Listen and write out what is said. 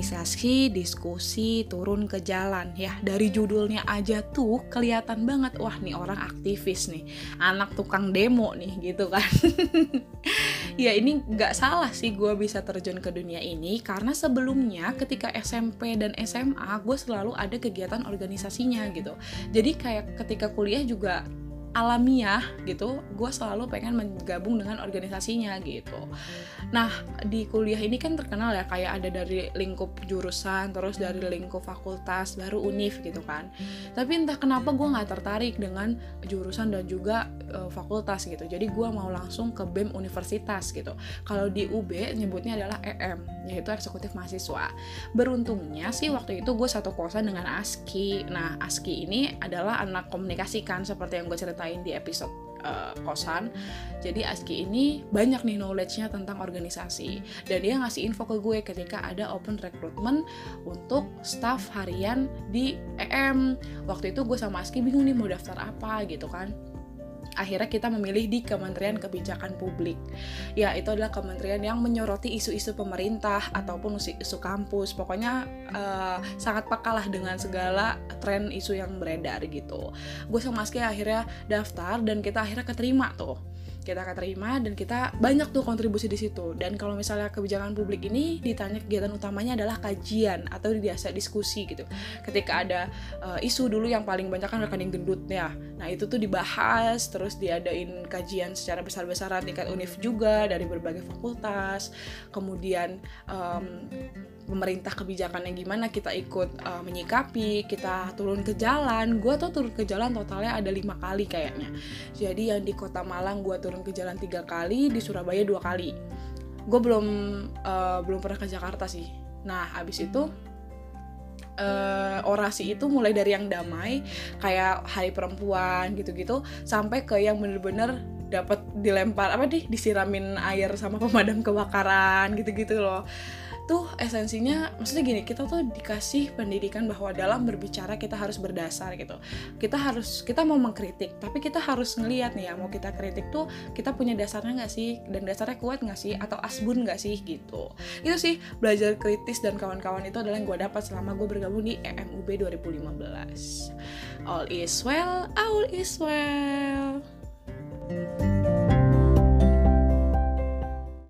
organisasi, diskusi, turun ke jalan ya. Dari judulnya aja tuh kelihatan banget wah nih orang aktivis nih, anak tukang demo nih gitu kan. ya ini nggak salah sih gue bisa terjun ke dunia ini karena sebelumnya ketika SMP dan SMA gue selalu ada kegiatan organisasinya gitu. Jadi kayak ketika kuliah juga alamiah gitu gue selalu pengen menggabung dengan organisasinya gitu. Nah di kuliah ini kan terkenal ya kayak ada dari lingkup jurusan terus dari lingkup fakultas baru univ gitu kan. Tapi entah kenapa gue nggak tertarik dengan jurusan dan juga uh, fakultas gitu. Jadi gue mau langsung ke bem universitas gitu. Kalau di UB nyebutnya adalah EM yaitu eksekutif mahasiswa. Beruntungnya sih waktu itu gue satu kosan dengan Aski nah Aski ini adalah anak komunikasi kan seperti yang gue cerita ceritain di episode uh, kosan. Jadi Aski ini banyak nih knowledge-nya tentang organisasi dan dia ngasih info ke gue ketika ada open recruitment untuk staff harian di EM. Waktu itu gue sama Aski bingung nih mau daftar apa gitu kan akhirnya kita memilih di Kementerian Kebijakan Publik. Ya, itu adalah kementerian yang menyoroti isu-isu pemerintah ataupun isu kampus. Pokoknya uh, sangat pekalah dengan segala tren isu yang beredar gitu. Gue sama Aski akhirnya daftar dan kita akhirnya keterima tuh kita akan terima dan kita banyak tuh kontribusi di situ. Dan kalau misalnya kebijakan publik ini ditanya kegiatan utamanya adalah kajian atau biasa diskusi gitu. Ketika ada uh, isu dulu yang paling banyak kan rekening gendut ya. Nah itu tuh dibahas terus diadain kajian secara besar-besaran tingkat univ juga dari berbagai fakultas. Kemudian um, pemerintah kebijakannya gimana kita ikut uh, menyikapi kita turun ke jalan. Gue tuh turun ke jalan totalnya ada lima kali kayaknya. Jadi yang di kota Malang gue turun ke jalan tiga kali di Surabaya dua kali. Gue belum uh, belum pernah ke Jakarta sih. Nah habis itu uh, orasi itu mulai dari yang damai kayak hari perempuan gitu-gitu sampai ke yang bener-bener dapat dilempar apa deh disiramin air sama pemadam kebakaran gitu-gitu loh tuh esensinya maksudnya gini kita tuh dikasih pendidikan bahwa dalam berbicara kita harus berdasar gitu. Kita harus kita mau mengkritik tapi kita harus ngeliat nih ya mau kita kritik tuh kita punya dasarnya nggak sih? Dan dasarnya kuat nggak sih? Atau asbun nggak sih? Gitu. Itu sih belajar kritis dan kawan-kawan itu adalah yang gue dapat selama gue bergabung di EMUB 2015 all is well all is well